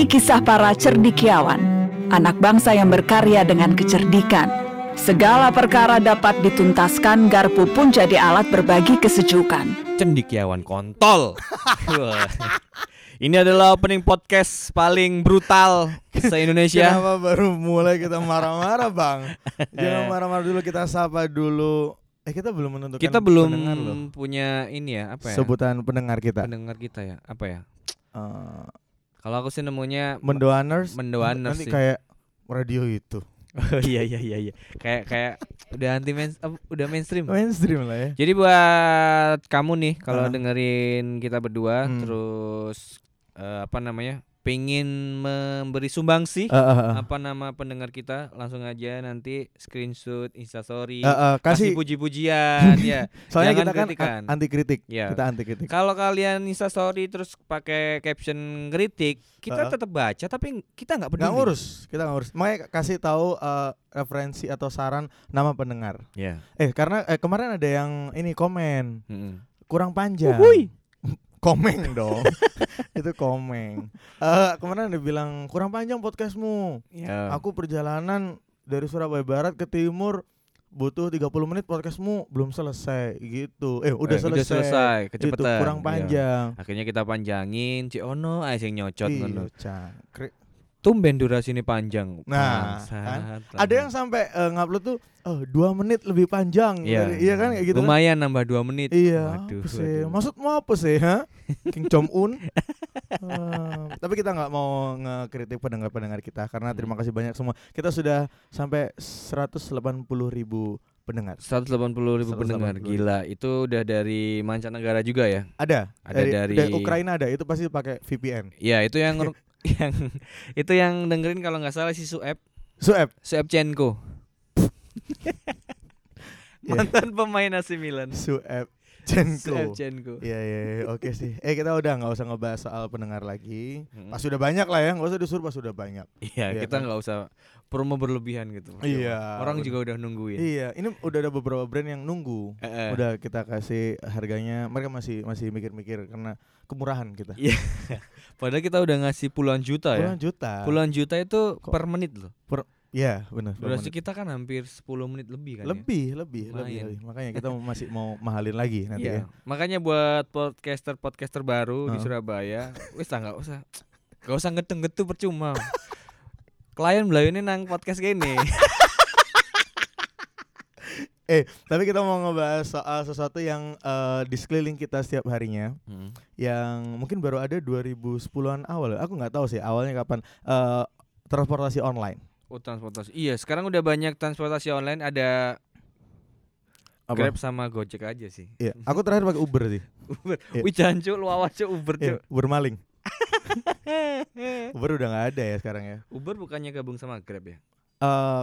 Ini kisah para cendikiawan, anak bangsa yang berkarya dengan kecerdikan. Segala perkara dapat dituntaskan, garpu pun jadi alat berbagi kesejukan. Cendikiawan kontol. Ini adalah opening podcast paling brutal se-Indonesia. Kenapa baru mulai kita marah-marah bang? Jangan marah-marah dulu kita sapa dulu. Eh kita belum menentukan Kita belum pendengar loh. punya ini ya, apa ya? Sebutan pendengar kita. Pendengar kita ya, apa ya? Eh, Kalau aku sih nemunya Mendoaners. Mendoaners Nanti sih. kayak radio itu. Oh iya iya iya iya. Kayak kayak udah anti main apa, udah mainstream. Mainstream lah ya. Jadi buat kamu nih kalau Ah. dengerin kita berdua Hmm. terus eh, apa namanya? Pengen memberi sumbangsi Eh, eh, eh. apa nama pendengar kita langsung aja nanti screenshot instastory Eh, eh, kasih kasih puji-pujian ya soalnya jangan kita kan kritikan. anti kritik. Ya. Kita anti kritik. kalau kalian instastory terus pakai caption kritik kita Heeh. tetap baca tapi kita nggak peduli Nggak ngurus, kita nggak ngurus. Makanya kasih tahu eh, referensi atau saran nama pendengar. ya Eh karena eh, kemarin ada yang ini komen Mm-mm. kurang panjang. Uhuy. Komeng dong. itu komeng. Eh kemarin ada bilang kurang panjang podcastmu. ya Aku perjalanan dari Surabaya Barat ke Timur butuh 30 menit podcastmu belum selesai gitu. Eh udah Eh, selesai. udah selesai Gitu, kecepatan kurang Iya. panjang. akhirnya kita panjangin cik ono aja sing nyocot ngono. Kri- tumben durasi ini panjang Nah, Bangsat, kan? Ada yang sampai eh, ngupload tuh oh, dua menit lebih panjang. Iya. dari- iya kan kayak gitu. kan? lumayan nambah dua menit Iya, Waduh, apa sih? waduh. Maksudmu apa sih, ha? King Jong Un. Eh, tapi kita nggak mau ngekritik pendengar-pendengar kita karena terima Hmm. kasih banyak semua. Kita sudah sampai 180 ribu pendengar. 180 ribu 180 pendengar ribu. gila itu udah dari mancanegara juga ya Ada, Ada dari- Ukraina ada. Itu pasti pakai VPN. ya itu yang yang itu yang dengerin kalau nggak salah si Sueb Sueb. Suebchenko Iya. mantan pemain AC Milan Sueb. Chenko. Suebchenko Iya, iya, iya, oke sih. Eh kita udah nggak usah ngebahas soal pendengar lagi. Pas sudah banyak lah ya, nggak usah disuruh pas sudah banyak. iya Iya kita kan? nggak usah promo berlebihan gitu Iya, orang juga udah nungguin Iya, ini udah ada beberapa brand yang nunggu. Eh, eh. Udah kita kasih harganya, mereka masih masih mikir-mikir karena kemurahan kita. Iya. padahal kita udah ngasih puluhan juta ya Puluhan juta. puluhan juta itu Kok- per menit loh Iya, benar. durasi kita kan hampir 10 menit lebih kan ya? lebih, lebih, lebih, lebih. Makanya kita masih mau mahalin lagi nanti Iya. ya. Makanya buat podcaster podcaster baru di Heeh. Surabaya, wis lah nggak usah, nggak usah ngetung-ngetu percuma. Klien belayu ini nang podcast gini. Eh, tapi kita mau ngebahas soal sesuatu yang eh, di sekeliling kita setiap harinya yang mungkin baru ada 2010-an awal. Aku nggak tahu sih awalnya kapan eh transportasi online. Oh transportasi. Iya, sekarang udah banyak transportasi online ada Apa? Grab sama Gojek aja sih. Iya, aku terakhir pakai Uber sih. Uber. Iya. Wih jancu lu awas Uber Iya. Uber maling. Uber udah nggak ada ya sekarang ya. Uber bukannya gabung sama Grab ya?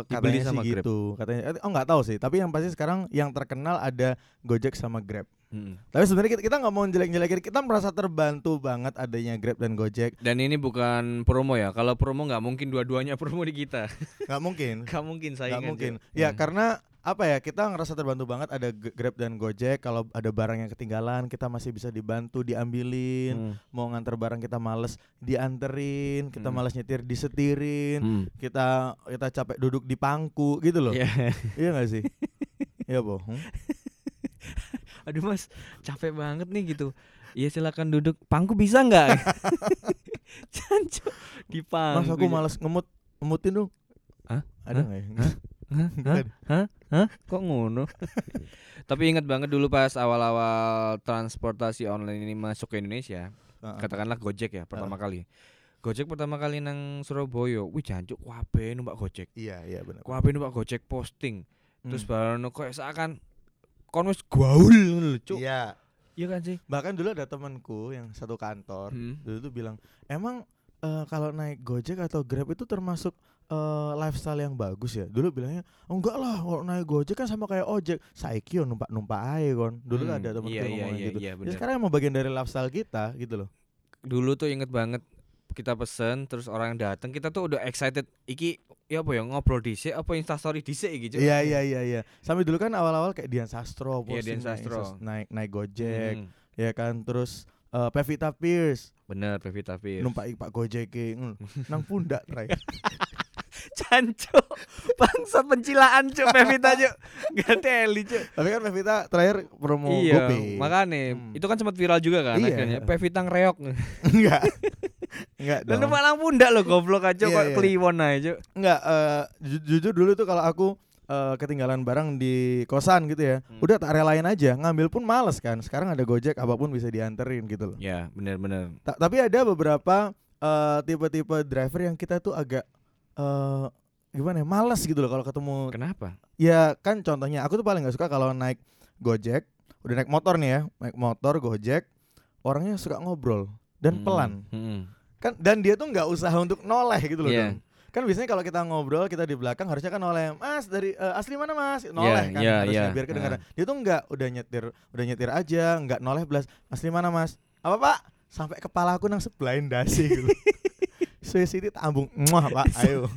Dibeli katanya sama sih Grab. gitu. Katanya eh, oh nggak tahu sih, tapi yang pasti sekarang yang terkenal ada Gojek sama Grab. Mm. Tapi sebenarnya kita, nggak mau jelek-jelekin, kita merasa terbantu banget adanya Grab dan Gojek. Dan ini bukan promo ya. Kalau promo nggak mungkin dua-duanya promo di kita. Nggak mungkin. Nggak mungkin Nggak saingan. mungkin. Ya Hmm. karena apa ya kita ngerasa terbantu banget ada Grab dan Gojek kalau ada barang yang ketinggalan kita masih bisa dibantu diambilin Hmm. mau nganter barang kita males dianterin kita Hmm. males nyetir disetirin Hmm. kita kita capek duduk di pangku gitu loh Iya. iya gak sih iya boh Hmm? Aduh mas, capek banget nih gitu. Iya silakan duduk. Pangku bisa nggak? Jancu di pangku. mas aku males ngemut ngemutin dong Hah? ada nggak ya Hah? Hah? Hah? Hah? Kok ngono? Tapi ingat banget dulu pas awal-awal transportasi online ini masuk ke Indonesia, Heeh. katakanlah Gojek ya pertama kali. Gojek pertama kali nang Surabaya, wih jancuk wape numpak Gojek. iya iya benar Wape numpak Gojek posting. Terus Hmm. baru kok seakan kon wis gaul ngono Cuk. iya Iya kan sih? bahkan dulu ada temanku yang satu kantor Hmm. dulu tuh bilang emang eh, kalau naik Gojek atau Grab itu termasuk eh, lifestyle yang bagus ya? Dulu bilangnya oh, enggak lah kalau naik Gojek kan sama kayak ojek. Saiki yo numpak numpak aja kon dulu Hmm, ada temen iya, iya, iya, gitu. iya, ya sekarang emang bagian dari lifestyle kita gitu loh. Dulu tuh inget banget kita pesen terus orang yang datang kita tuh udah excited. Iki ya apa ya ngobrol dhisik apa instastory dhisik gitu iya iya iya iya. Sampai dulu kan awal-awal kayak Dian Sastro Iya, posting Dian naik Sastro. Naik naik Gojek Hmm. ya kan? Terus eh, Pevita Pierce. Bener Pevita Pierce. numpak Pak Gojek ngono. nang pundak tray. Canco. Bangsa pencilaan cuk Pevita cuk. Gak teli cuk. Tapi kan Pevita terakhir promo iya, GoPay. makanya Hmm. itu kan sempat viral juga kan Iya. akhirnya Pevita ngereok. Enggak. Enggak Dan dong. numpak lang pundak lo goblok aja Iya, kok iya. kliwon aja. Enggak, ju- jujur dulu tuh kalau aku eh, ketinggalan barang di kosan gitu ya, Hmm. udah tak relain aja, ngambil pun males kan. Sekarang ada Gojek, apa pun bisa dianterin gitu loh. Ya, bener-bener. Ta- tapi ada beberapa eh, tipe-tipe driver yang kita tuh agak eh gimana ya, males gitu loh kalau ketemu. Kenapa? Ya kan contohnya, aku tuh paling nggak suka kalau naik Gojek, udah naik motor nih ya, naik motor Gojek, orangnya suka ngobrol dan Hmm, pelan. hmm. Kan dan dia tuh nggak usaha untuk noleh gitu loh. Iya. Dong. Kan biasanya kalau kita ngobrol kita di belakang harusnya kan noleh, Mas dari eh, asli mana Mas? Noleh kan iya, harusnya iya. biar kedengaran. Dia tuh nggak udah nyetir, udah nyetir aja, nggak noleh belas. Asli mana Mas? Apa Pak? Sampai kepala aku nang sebelahin dasi gitu. Suwe City tambung, muah Pak, ayo.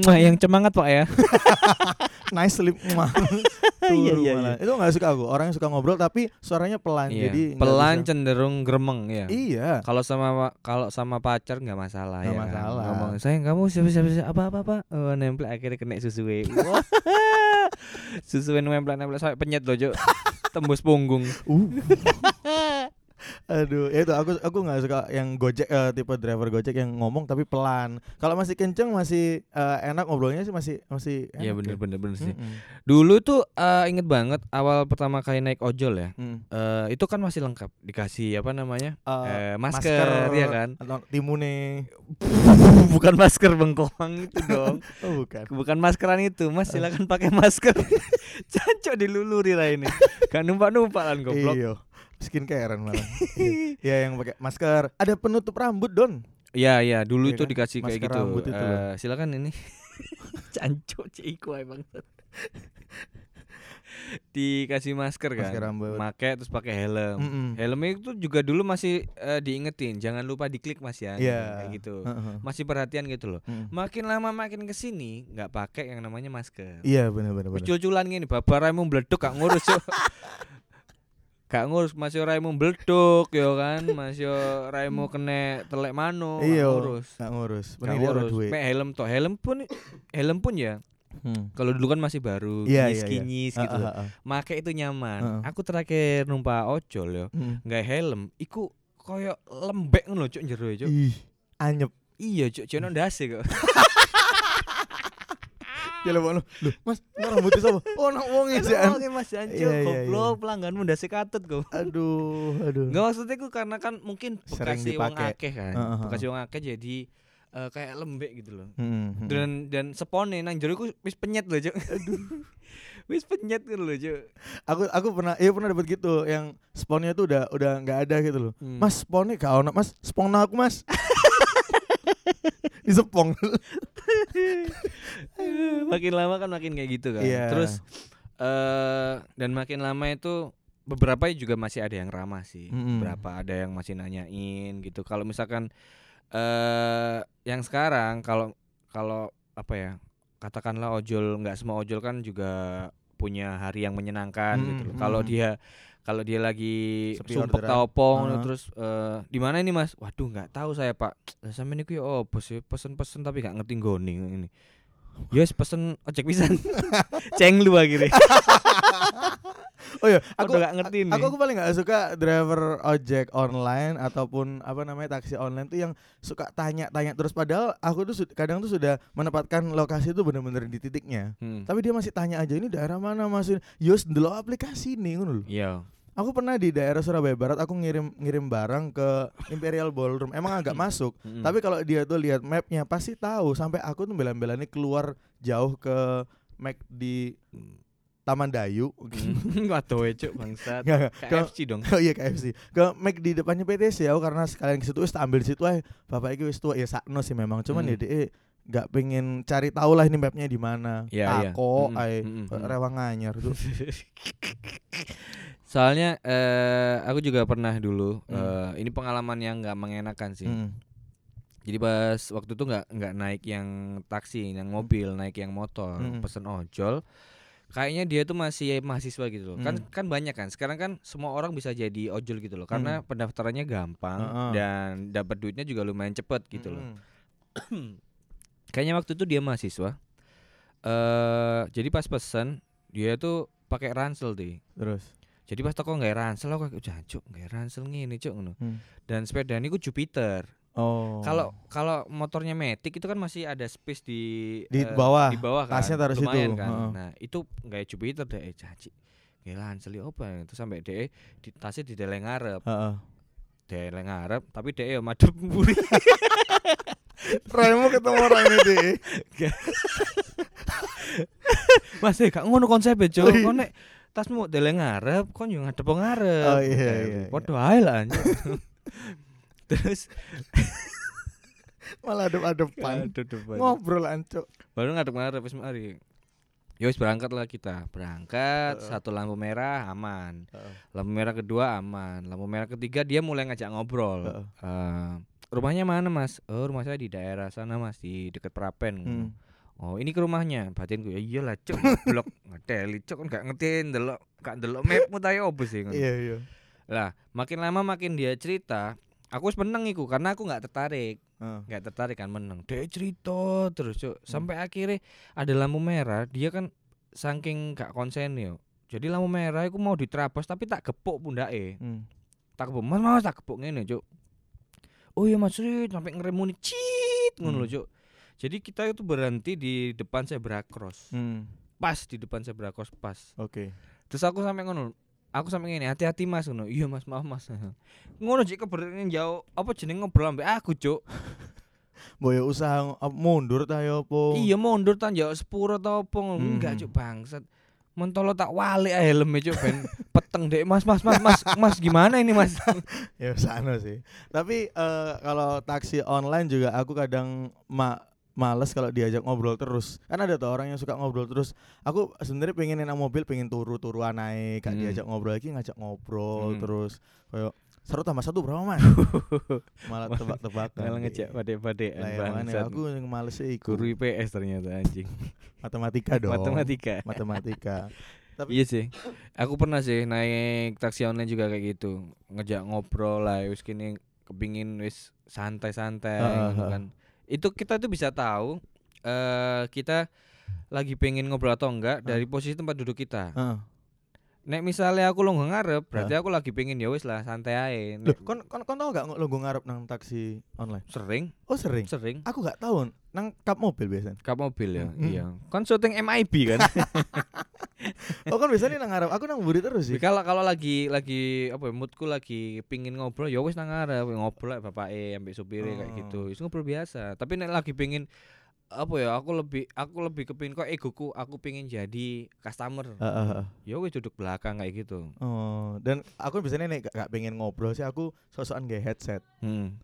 Wah, yang semangat Pak ya. Nice sleep, muah. Iya, Turu iya, malah. Itu nggak suka aku. Orang yang suka ngobrol tapi suaranya pelan, Iya. jadi pelan bisa- cenderung gremeng ya. Iya. Kalau sama kalau sama pacar nggak masalah Nggak ya. kan? masalah. Ngomong, sayang kamu siapa siapa siapa apa apa apa. Oh, nempel akhirnya kena susuwe. Wah. susuwe nempel nempel sampai penyet loh, Cuk. Tembus punggung. Uh. Aduh, ya itu aku aku nggak suka yang Gojek eh, tipe driver Gojek yang ngomong tapi pelan. Kalau masih kenceng masih eh, enak ngobrolnya sih masih masih Iya bener ya. bener bener sih. Mm-mm. Dulu tuh eh, inget banget awal pertama kali naik ojol ya. Mm. eh itu kan masih lengkap dikasih apa namanya Eh, eh, masker, ya kan atau timune. bukan masker bengkoang itu dong Oh, bukan. bukan maskeran itu mas silakan pakai masker cancok diluluri lah ini gak numpak numpak lah goblok Iya. Skincarean malah. Iya, Iya, yang pakai masker. Ada penutup rambut, Don. Iya iya dulu Iya itu kan? dikasih kayak Masker gitu rambut itu. Eh, silakan ini cancok ciku emang dikasih masker kan Masker rambut. make terus pakai helm Mm-mm. helmnya itu juga dulu masih eh, diingetin jangan lupa diklik mas ya Iya. kayak gitu Heeh. masih perhatian gitu loh Mm. makin lama makin ke sini nggak pakai yang namanya masker Iya, benar benar benar. Ucul-uculan gini bapak raimu meledak gak ngurus. Gak ngurus masih raimu meledak ya kan masih raimu kena telek mano gak Iya. ngurus Nggak ngurus. Gak ngurus. Mek helm toh helm pun helm pun ya Hmm. kalau dulu kan masih baru Iya, kinyis iya, iya. kinyis gitu Ah, loh. ah, ah. make itu nyaman Heeh. aku terakhir numpak ojol yo Mm. nggak helm iku koyo lembek ngono cuk jero ya, cuk Ih, anyep. iya cuk jono ndase kok Ya lho, Loh, Mas, rambutnya sapa? Oh, nak wonge sih. Oke Mas Janjo, Iya, iya, goblok pelangganmu ndase katut kok. Aduh, aduh. Enggak maksudnya ku karena kan mungkin bekasi wong akeh kan. Heeh. Bekasi wong akeh jadi eh, kayak lembek gitu loh. Hmm, hmm. Dan dan sepone nang jero ku wis penyet loh, Cuk. Aduh. wis penyet gitu loh, Cuk. aku aku pernah iya pernah dapat gitu yang sponnya tuh udah udah nggak ada gitu loh. Hmm. Mas sponnya gak ono, Mas. Spon aku, Mas. Di sepong. makin lama kan makin kayak gitu kan. Iya. Terus eh dan makin lama itu beberapa juga masih ada yang ramah sih. Mm-mm. Beberapa ada yang masih nanyain gitu. Kalau misalkan eh yang sekarang kalau kalau apa ya? Katakanlah ojol nggak semua ojol kan juga punya hari yang menyenangkan Mm, gitu loh. Kalau mm. dia kalau dia lagi Sepi sumpek taopong Heeh. terus eh, di mana ini Mas? Waduh nggak tahu saya Pak. Sampe niku ya sih pesen-pesen tapi nggak ngerti nggone ini. Yes pesen ojek pisan. Ceng lu akhirnya. Oh iya, Aku nggak ngerti nih. Aku, aku paling nggak suka driver ojek online ataupun apa namanya taksi online tuh yang suka tanya-tanya terus padahal aku tuh kadang tuh sudah menempatkan lokasi itu benar-benar di titiknya. Hmm. Tapi dia masih tanya aja ini daerah mana Mas? Yus ndelok aplikasi nih ngono lho. Iya. Aku pernah di daerah Surabaya Barat aku ngirim ngirim barang ke Imperial Ballroom. Emang agak masuk, Mm-mm. tapi kalau dia tuh lihat mapnya pasti tahu. Sampai aku tuh bela-belanya keluar jauh ke Mac di Taman Dayu. Hmm. Waduh cuk bangsat. KFC dong. Oh iya KFC. Ke Mac di depannya PTC aku karena sekalian ke situ wis ambil situ aja. Bapak iki wis tua ya sakno sih memang. Cuman Hmm. ya dia nggak pengen cari tahu lah ini mapnya di mana. Iya, iya. Tako, Mm-mm, ae, mm-mm, mm-mm. rewang anyar tuh. Soalnya eh aku juga pernah dulu Hmm. eh ini pengalaman yang nggak mengenakan sih. Mm. Jadi pas waktu itu nggak nggak naik yang taksi, yang mobil, naik yang motor, Mm. pesen ojol. Kayaknya dia tuh masih mahasiswa gitu loh. Kan Hmm. kan banyak kan. Sekarang kan semua orang bisa jadi ojol gitu loh. Karena Hmm. pendaftarannya gampang Heeh. dan dapat duitnya juga lumayan cepet gitu loh. Mm-mm. Kayaknya waktu itu dia mahasiswa. Eh jadi pas pesan dia tuh pakai ransel deh. Terus. Jadi pas toko nggak ransel aku kayak jancuk nggak ransel ngene cuk ngono. Hmm. Dan sepeda ini Jupiter. Oh. Kalau kalau motornya Matic itu kan masih ada space di Di eh, bawah, di bawah kan. tasnya taruh situ, kan. heeh. Nah, itu nggak Jupiter deh eh janji. Nggak ransel ya apa itu sampai deh di tasnya di deleng ngarep, Heeh. deleng ngarep tapi deh ya madep mburi. Remo ketemu orang ini deh. Mas eh gak ngono konsepnya Oh, Cuk. iya. Kok nek tasmu deleng ngarep, kon yo ngadep ngarep. Oh, iya, Eh, iya, Padha ae lah. Terus Malah adep-adepan. Ngobrol ancuk. baru ngadep ngadep wis mari. Ya wis berangkat lah kita. Berangkat, Heeh. satu lampu merah aman. Heeh. Lampu merah kedua aman. Lampu merah ketiga dia mulai ngajak ngobrol. Heeh. Eh, rumahnya mana, Mas? Oh, rumah saya di daerah sana, Mas, di dekat Prapen. Hmm. Oh, ini ke rumahnya. Batinku ya iyalah, cuk, blok ngeteli, cuk, kan gak ngerti ndelok, gak ndelok mapmu ta yo opo sih ngono. Iya, iya. Lah, makin lama makin dia cerita, aku wis meneng iku karena aku nggak tertarik. Nggak tertarik kan meneng dia cerita terus cuk sampai akhirnya ada lampu merah dia kan saking gak konsen yo jadi lampu merah aku mau diterabas tapi tak gepuk pundake Hmm. tak gepuk mas mas tak gepuk ngene cuk oh iya mas sampai ngeremuni cit ngono Hmm. cuk jadi kita itu berhenti di depan zebra cross Hmm. pas di depan zebra cross pas Oke. terus aku sampai ngono aku sampai ngene hati-hati mas ngono iya mas maaf mas ngono jika keberanian jauh apa jeneng ngobrol ambek aku cuk Boyo usaha ng- apa, mundur ta ya apa? Iya mundur tan jauh sepuro ta opo ngono. Hmm. Enggak cuk bangsat. Mentolo tak walik ae helme cuk ben peteng dek Mas Mas Mas Mas Mas gimana ini Mas? ya sana sih. Tapi eh, kalau taksi online juga aku kadang ma males kalau diajak ngobrol terus. Kan ada tuh orang yang suka ngobrol terus. Aku sebenarnya pengen enak mobil, pengen turu-turuan naik, gak Hmm. diajak ngobrol lagi ngajak ngobrol Hmm. terus. Kayak seru tambah satu berapa mas? Malah tebak-tebakan. Malah ngejak pade-padean Lah ya mana bangsat. aku yang males sih. Guru IPS ternyata anjing. Matematika dong. Matematika. Matematika. Tapi Iya sih. Aku pernah sih naik taksi online juga kayak gitu. Ngejak ngobrol lah wis kini kepingin wis santai-santai Heeh, gitu heeh. kan. Itu kita tuh bisa tahu eh kita lagi pengen ngobrol atau enggak dari posisi tempat duduk kita. Heeh. Nek misalnya aku longgo ngarep, berarti aku lagi pengen ya wis lah santai ae. Loh, kon kon kon tau gak lo gue ngarep nang taksi online? sering, Oh sering. sering Aku gak tahu nang kap mobil biasanya. kap mobil ya. Hmm. Iya. Kan syuting MIB kan. Oh kan biasanya nang ngarep. Aku nang buri terus sih. kalau kalau lagi lagi apa ya, moodku lagi pingin ngobrol ya wis nang ngarep ngobrol lah bapake ambek kayak Oh. gitu. Wis ngobrol biasa. Tapi nek lagi pingin apa ya aku lebih aku lebih kepingin kok egoku aku pingin jadi customer Heeh, heeh. ya wis duduk belakang kayak gitu Oh, dan aku biasanya nek gak, gak pengen ngobrol sih aku sosokan gak headset. hmm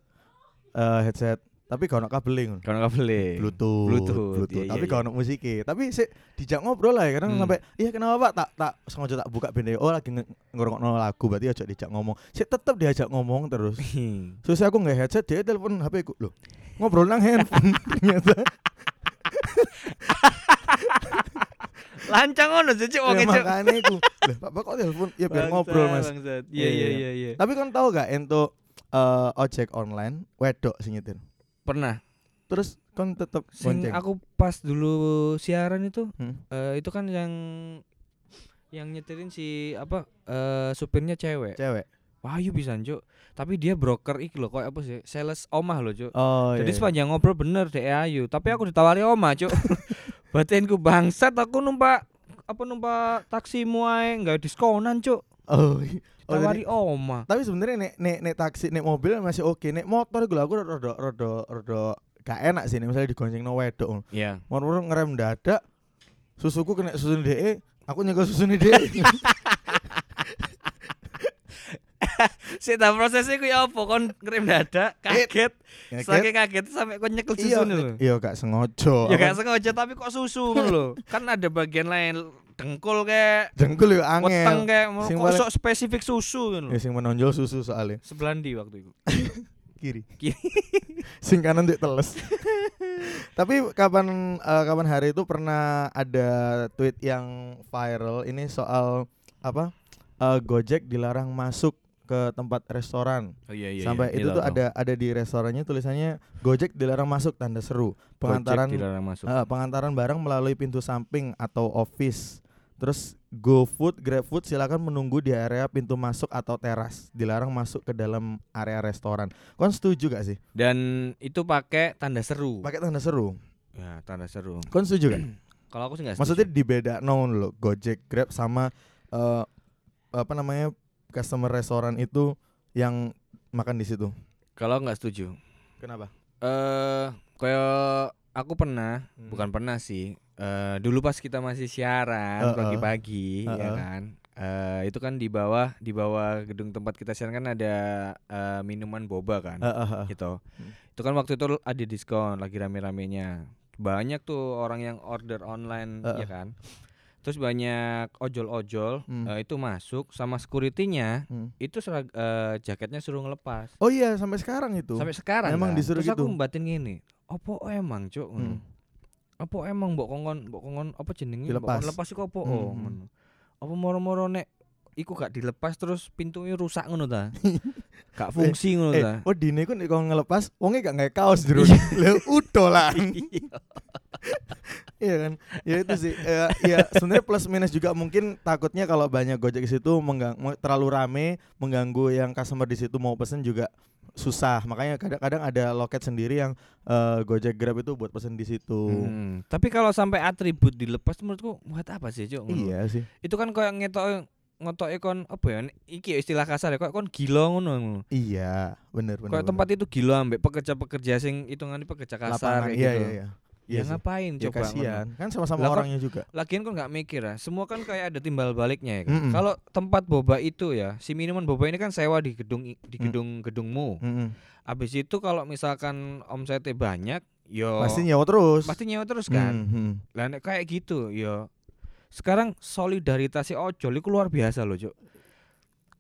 Eh headset tapi gak ono kabeling. kalau kabel Bluetooth, Bluetooth, iya, tapi iya, gak ono musik Tapi sih dijak ngobrol lah ya kadang Hmm. sampai iya kenapa Pak? Tak tak sengaja tak buka benda oh lagi nge- ngerungokno lagu berarti aja dijak ngomong. Sih tetep diajak ngomong terus. Terus aku nggak headset dia telepon HP ku. Loh ngobrol nang handphone. Ternyata. Lancang sih cuk wong ya, cuk. makanya aku lah Pak kok telepon? Ya biar ngobrol mas. Iya, iya iya iya. iya iya. Tapi kan tahu gak ento eh, ojek online wedok sing nyetir pernah terus kan tetep Sing bonceng aku pas dulu siaran itu Hmm. eh, itu kan yang yang nyetirin si apa eh supirnya cewek. cewek Wahyu bisa cuk. Tapi dia broker iki lho kayak apa sih? Sales omah loh cuk. oh Jadi iya. sepanjang ngobrol bener dek ayu, tapi aku ditawari omah cuk. Batinku bangsat aku numpak apa numpak taksi muai nggak diskonan cuk. oh iya. Oh, Ditawari jadi- omah. tapi sebenarnya nek nek nek taksi nek mobil masih oke nek motor gue aku rada rada rada gak enak sih nek misalnya digonceng no wedok Iya. Moro ngerem dadak susuku kena susu DE aku nyekel susu DE Sik ta prosesnya ku ya apa kon ngerem dadak kaget. Saking kaget sampai kon nyekel iya susu lho. iya gak sengaja Ya gak sengaja tapi kok susu lho. Kan ada bagian lain dengkul kayak jengkul yo weteng angel kayak Sing kok sok spesifik susu ngono. ya sing menonjol susu soalnya Sebelah ndi waktu itu? kiri Kiri. sing kanan dik teles Tapi kapan uh, kapan hari itu pernah ada tweet yang viral ini soal apa? Uh, Gojek dilarang masuk ke tempat restoran. Oh iya iya. Sampai iya, itu iya, tuh ada ada di restorannya tulisannya Gojek dilarang masuk tanda seru. Pengantaran Gojek dilarang masuk. eh, pengantaran barang melalui pintu samping atau office. Terus GoFood, GrabFood silakan menunggu di area pintu masuk atau teras. Dilarang masuk ke dalam area restoran. Kon setuju gak sih? Dan itu pakai tanda seru. Pakai tanda seru. Ya, tanda seru. Kon setuju gak? Kalau aku sih enggak Maksudnya dibeda no loh Gojek, Grab sama eh, apa namanya customer restoran itu yang makan di situ. kalau nggak setuju. Kenapa? Eh, kayak aku pernah, Hmm. bukan pernah sih. Eh, dulu pas kita masih siaran pagi-pagi, ya Heeh. kan. Eh, itu kan di bawah di bawah gedung tempat kita siaran kan ada eh, minuman boba kan. Eh, eh, eh. gitu. Hmm. Itu kan waktu itu ada diskon lagi rame-ramenya. Banyak tuh orang yang order online Heeh. ya kan. Terus banyak ojol-ojol Hmm. eh, itu masuk sama security-nya Hmm. itu serag- eh, jaketnya suruh ngelepas. Oh iya sampai sekarang itu. Sampai sekarang Emang kan. disuruh Terus aku gitu? batin gini, opo emang, Cuk? ngono. Hmm. Apa emang mbok kongkon mbok kongkon apa jenenge? Kongkon lepas iku apa? Hmm, Oh, hmm. ngono. Apa moro-moro nek iku gak dilepas terus pintunya rusak ngono ta? gak fungsi ngono Eh, ta? oh dine ku nek kon ngelepas wonge gak nggae kaos jero. Lho udo lah. Iya kan? Ya itu sih. Ya, ya sebenarnya plus minus juga mungkin takutnya kalau banyak Gojek di situ terlalu rame mengganggu yang customer di situ mau pesen juga susah. Makanya kadang-kadang ada loket sendiri yang eh, Gojek Grab itu buat pesen di situ. Hmm, Tapi kalau sampai atribut dilepas menurutku buat apa sih, Cuk? ngono? Iya sih. Itu kan kayak ngetok ngotoke kon apa ya? Iki ya istilah kasar ya, kayak kon gila ngono. Iya, bener bener. Bener. tempat itu gila ambek pekerja-pekerja sing hitungan pekerja kasar lapangan iya gitu. iya iya. Ya Iya sih. ngapain Ya coba kasihan. Kan sama-sama orangnya juga. Lagian kok nggak mikir ya, semua kan kayak ada timbal baliknya ya kan. Mm-mm. Kalau tempat boba itu ya, si minuman boba ini kan sewa di gedung di Mm. gedung gedungmu. Mm-mm. Habis itu kalau misalkan omsetnya banyak, yo Pasti nyewa terus. pasti nyewa terus kan. Hmm, hmm. Lah kayak gitu, yo sekarang solidaritas si ojol itu luar biasa loh, Cuk.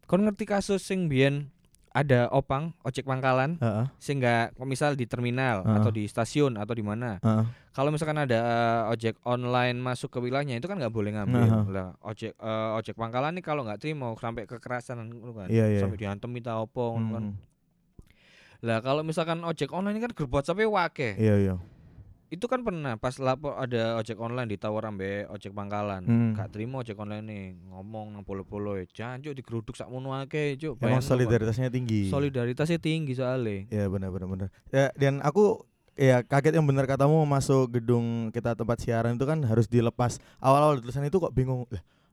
Kon ngerti kasus sing biyen ada opang ojek pangkalan Heeh, sing nggak misal di terminal Heeh. atau di stasiun atau di mana heeh. kalau misalkan ada eh, ojek online masuk ke wilayahnya itu kan nggak boleh ngambil Nah. lah ojek eh, ojek pangkalan nih kalau nggak terima sampai kekerasan ngono kan Iya, iya. sampai diantem minta opo ngono kan Hmm. lah kalau misalkan ojek online ini kan grup WhatsApp wake Iya iya. Itu kan pernah pas lapor ada ojek online ditawar ambe ojek pangkalan Hmm. gak terima ojek online nih ngomong nang polo-polo ya jancuk digeruduk sak mono akeh cuk Emang solidaritasnya tinggi. solidaritasnya tinggi soalnya Ya benar benar benar. Ya dan aku ya kaget yang benar katamu masuk gedung kita tempat siaran itu kan harus dilepas. Awal-awal tulisan itu kok bingung.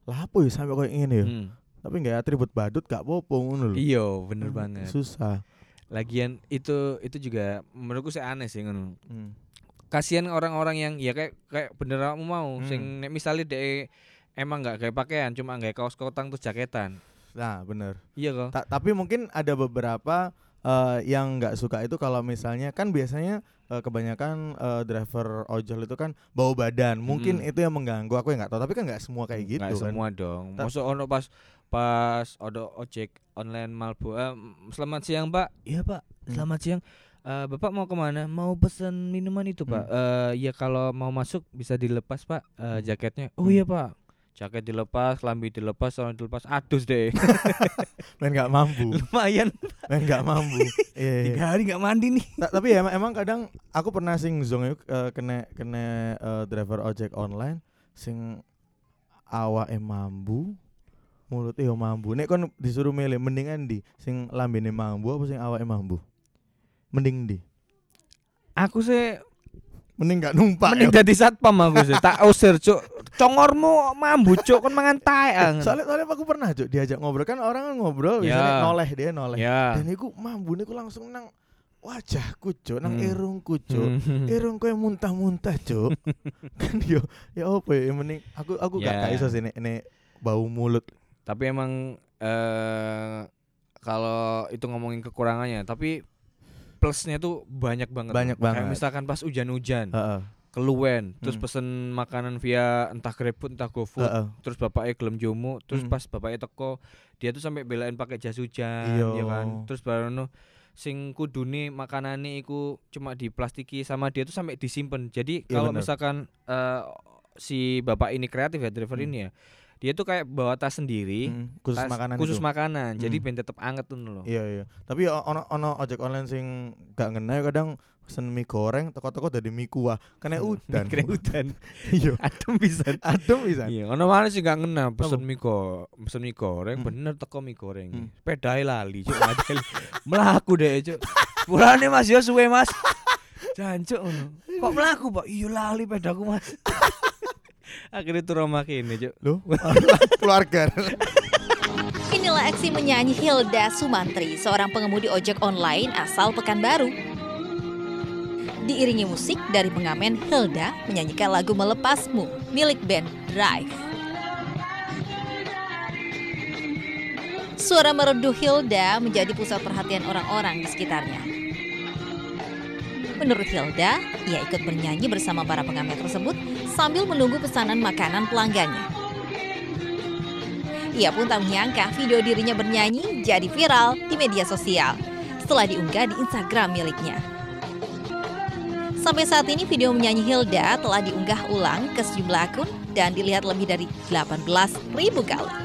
Lah, apa ya sampai kayak gini ya? Hmm. Tapi nggak atribut badut gak apa-apa ngono lho. iya bener Hmm, banget Susah. lagian itu itu juga menurutku sih aneh sih ngono Hmm. Kasihan orang-orang yang ya kayak kayak bener kamu mau Hmm. sing nek misalnya dek emang nggak kayak pakaian cuma nggak kaos kotang terus jaketan Nah, benar. iya kok Ta- tapi mungkin ada beberapa eh, yang nggak suka itu kalau misalnya kan biasanya eh, kebanyakan eh, driver ojol itu kan bawa badan. Mungkin Mm-mm. itu yang mengganggu. Aku yang nggak tahu. Tapi kan nggak semua kayak gitu nggak kan. semua dong Ta- masuk ono pas pas ada ojek online Malbo eh, selamat siang pak iya pak Hmm. selamat siang Eh, bapak mau ke mana? Mau pesen minuman itu pak? Eh, ya kalau mau masuk bisa dilepas pak eh, jaketnya. Oh Hmm. iya pak. Jaket dilepas lambi dilepas celana dilepas. Adus deh. Main nggak mampu. lumayan. Main nggak mampu. Iya, iya. tiga hari nggak mandi nih. Ta- tapi ya emang, emang kadang aku pernah sing zong yuk eh, kena kena eh, driver ojek online sing awak mambu mulut yo mambu. Nek kon disuruh milih mendingan di sing lambene mambu apa sing awake mambu mending di. Aku sih mending gak numpak mending jadi satpam aku sih. Tak usir cuk. Congormu mambu cuk. Kan mangan tae ang. soalnya soalnya aku pernah cuk diajak ngobrol. Kan orang kan ngobrol Ya. biasanya noleh dia noleh. Ya. Dan iku mambu niku langsung nang wajahku cuk. Nang Hmm. irungku cuk. Hmm. irungku yang muntah-muntah cuk. Kan yo ya apa ya mending aku aku gak Ya. gak iso sih nek bau mulut. Tapi emang eh kalau itu ngomongin kekurangannya tapi plusnya tuh banyak banget Banyak kayak banget. misalkan pas hujan-hujan heeh keluwen terus Hmm. pesen makanan via entah GrabFood entah GoFood heeh terus bapaknya gelem jomu terus Hmm. pas bapaknya teko dia tuh sampai belain pakai jas hujan Iya. ya kan terus baru sing kudune makanane iku cuma diplastiki sama dia tuh sampai disimpan. Jadi Iya, kalau misalkan eh, si bapak ini kreatif ya driver Hmm. ini ya. Dia tuh kayak bawa tas sendiri, Mm, khusus tas makanan khusus itu. makanan. Jadi Hmm. ben tetep anget tuh loh. Iya iya. Tapi ono ono ojek online sing gak ngena kadang pesen mie goreng teko-teko dari mie kuah kena udan. Kira udan. Iya. Adem pisan. Adem bisa. Iya, ono mana sih gak ngena pesen mie go, pesen mie goreng Hmm. bener teko mie goreng. Hmm. Pedae lali, cuk. Melaku deh, cuk. Pulane Mas yo suwe, Mas. Jancuk ngono. Kok melaku, Pak? Iya lali pedaku, Mas. Akhirnya turun makin cuk. Loh, keluarga. Inilah aksi menyanyi Hilda Sumantri, seorang pengemudi ojek online asal Pekanbaru. Diiringi musik dari pengamen Hilda menyanyikan lagu Melepasmu milik band Drive. Suara merdu Hilda menjadi pusat perhatian orang-orang di sekitarnya. Menurut Hilda, ia ikut bernyanyi bersama para pengamen tersebut sambil menunggu pesanan makanan pelanggannya. Ia pun tak menyangka video dirinya bernyanyi jadi viral di media sosial setelah diunggah di Instagram miliknya. Sampai saat ini video menyanyi Hilda telah diunggah ulang ke sejumlah akun dan dilihat lebih dari 18.000 kali.